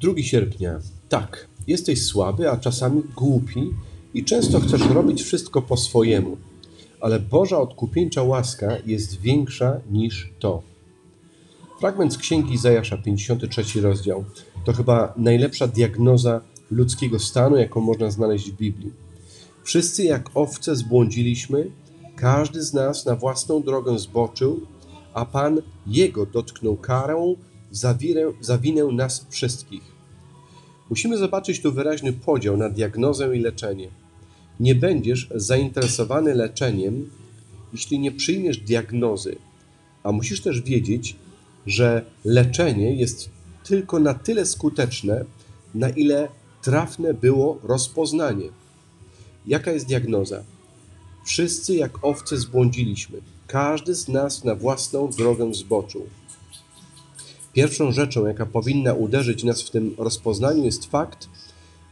2 sierpnia. Tak, jesteś słaby, a czasami głupi i często chcesz robić wszystko po swojemu, ale Boża odkupieńcza łaska jest większa niż to. Fragment z księgi Izajasza, 53 rozdział. To chyba najlepsza diagnoza ludzkiego stanu, jaką można znaleźć w Biblii. Wszyscy jak owce zbłądziliśmy, każdy z nas na własną drogę zboczył, a Pan Jego dotknął karą za winę, za winę nas wszystkich. Musimy zobaczyć tu wyraźny podział na diagnozę i leczenie. Nie będziesz zainteresowany leczeniem, jeśli nie przyjmiesz diagnozy, a musisz też wiedzieć, że leczenie jest tylko na tyle skuteczne, na ile trafne było rozpoznanie. Jaka jest diagnoza? Wszyscy jak owce zbłądziliśmy. Każdy z nas na własną drogę zboczył. Pierwszą rzeczą, jaka powinna uderzyć nas w tym rozpoznaniu, jest fakt,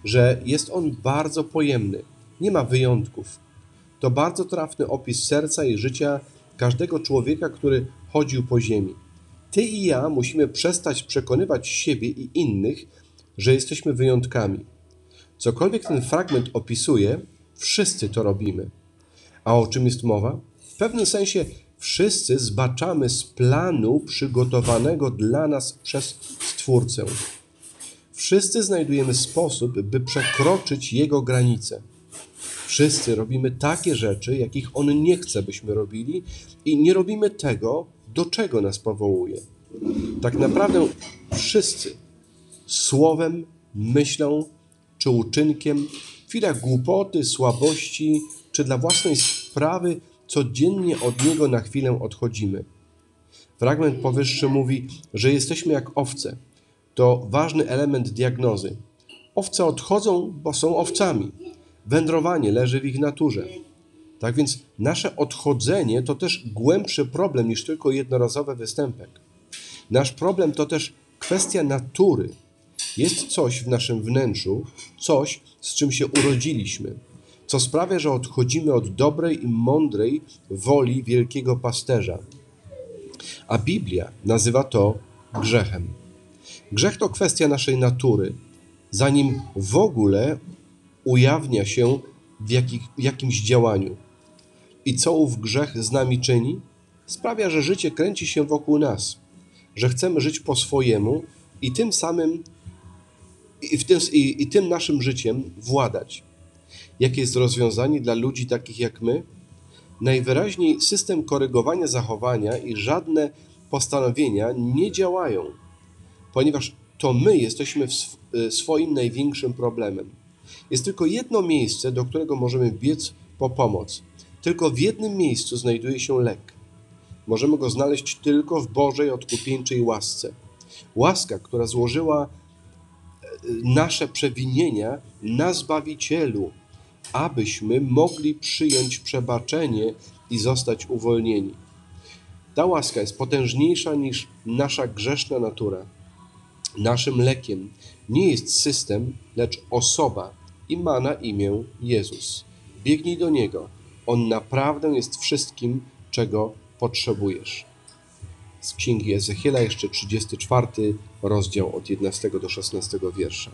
że jest on bardzo pojemny. Nie ma wyjątków. To bardzo trafny opis serca i życia każdego człowieka, który chodził po ziemi. Ty i ja musimy przestać przekonywać siebie i innych, że jesteśmy wyjątkami. Cokolwiek ten fragment opisuje, wszyscy to robimy. A o czym jest mowa? W pewnym sensie wszyscy zbaczamy z planu przygotowanego dla nas przez Stwórcę. Wszyscy znajdujemy sposób, by przekroczyć Jego granice. Wszyscy robimy takie rzeczy, jakich On nie chce, byśmy robili, i nie robimy tego, do czego nas powołuje. Tak naprawdę wszyscy słowem, myślą czy uczynkiem, w chwilach głupoty, słabości czy dla własnej sprawy codziennie od Niego na chwilę odchodzimy. Fragment powyższy mówi, że jesteśmy jak owce. To ważny element diagnozy. Owce odchodzą, bo są owcami. Wędrowanie leży w ich naturze. Tak więc nasze odchodzenie to też głębszy problem niż tylko jednorazowy występek. Nasz problem to też kwestia natury. Jest coś w naszym wnętrzu, coś, z czym się urodziliśmy, co sprawia, że odchodzimy od dobrej i mądrej woli wielkiego pasterza. A Biblia nazywa to grzechem. Grzech to kwestia naszej natury, zanim w ogóle ujawnia się w, jakich, jakimś działaniu. I co ów grzech z nami czyni? Sprawia, że życie kręci się wokół nas, że chcemy żyć po swojemu i tym samym i, w tym, i, i tym naszym życiem władać. Jakie jest rozwiązanie dla ludzi takich jak my? Najwyraźniej system korygowania zachowania i żadne postanowienia nie działają, ponieważ to my jesteśmy swoim największym problemem. Jest tylko jedno miejsce, do którego możemy biec po pomoc. Tylko w jednym miejscu znajduje się lek. Możemy go znaleźć tylko w Bożej odkupieńczej łasce. Łaska, która złożyła e, nasze przewinienia na Zbawicielu, abyśmy mogli przyjąć przebaczenie i zostać uwolnieni. Ta łaska jest potężniejsza niż nasza grzeszna natura. Naszym lekiem nie jest system, lecz osoba i ma na imię Jezus. Biegnij do Niego. On naprawdę jest wszystkim, czego potrzebujesz. Z księgi Ezechiela, jeszcze 34 rozdział od 11 do 16 wiersza.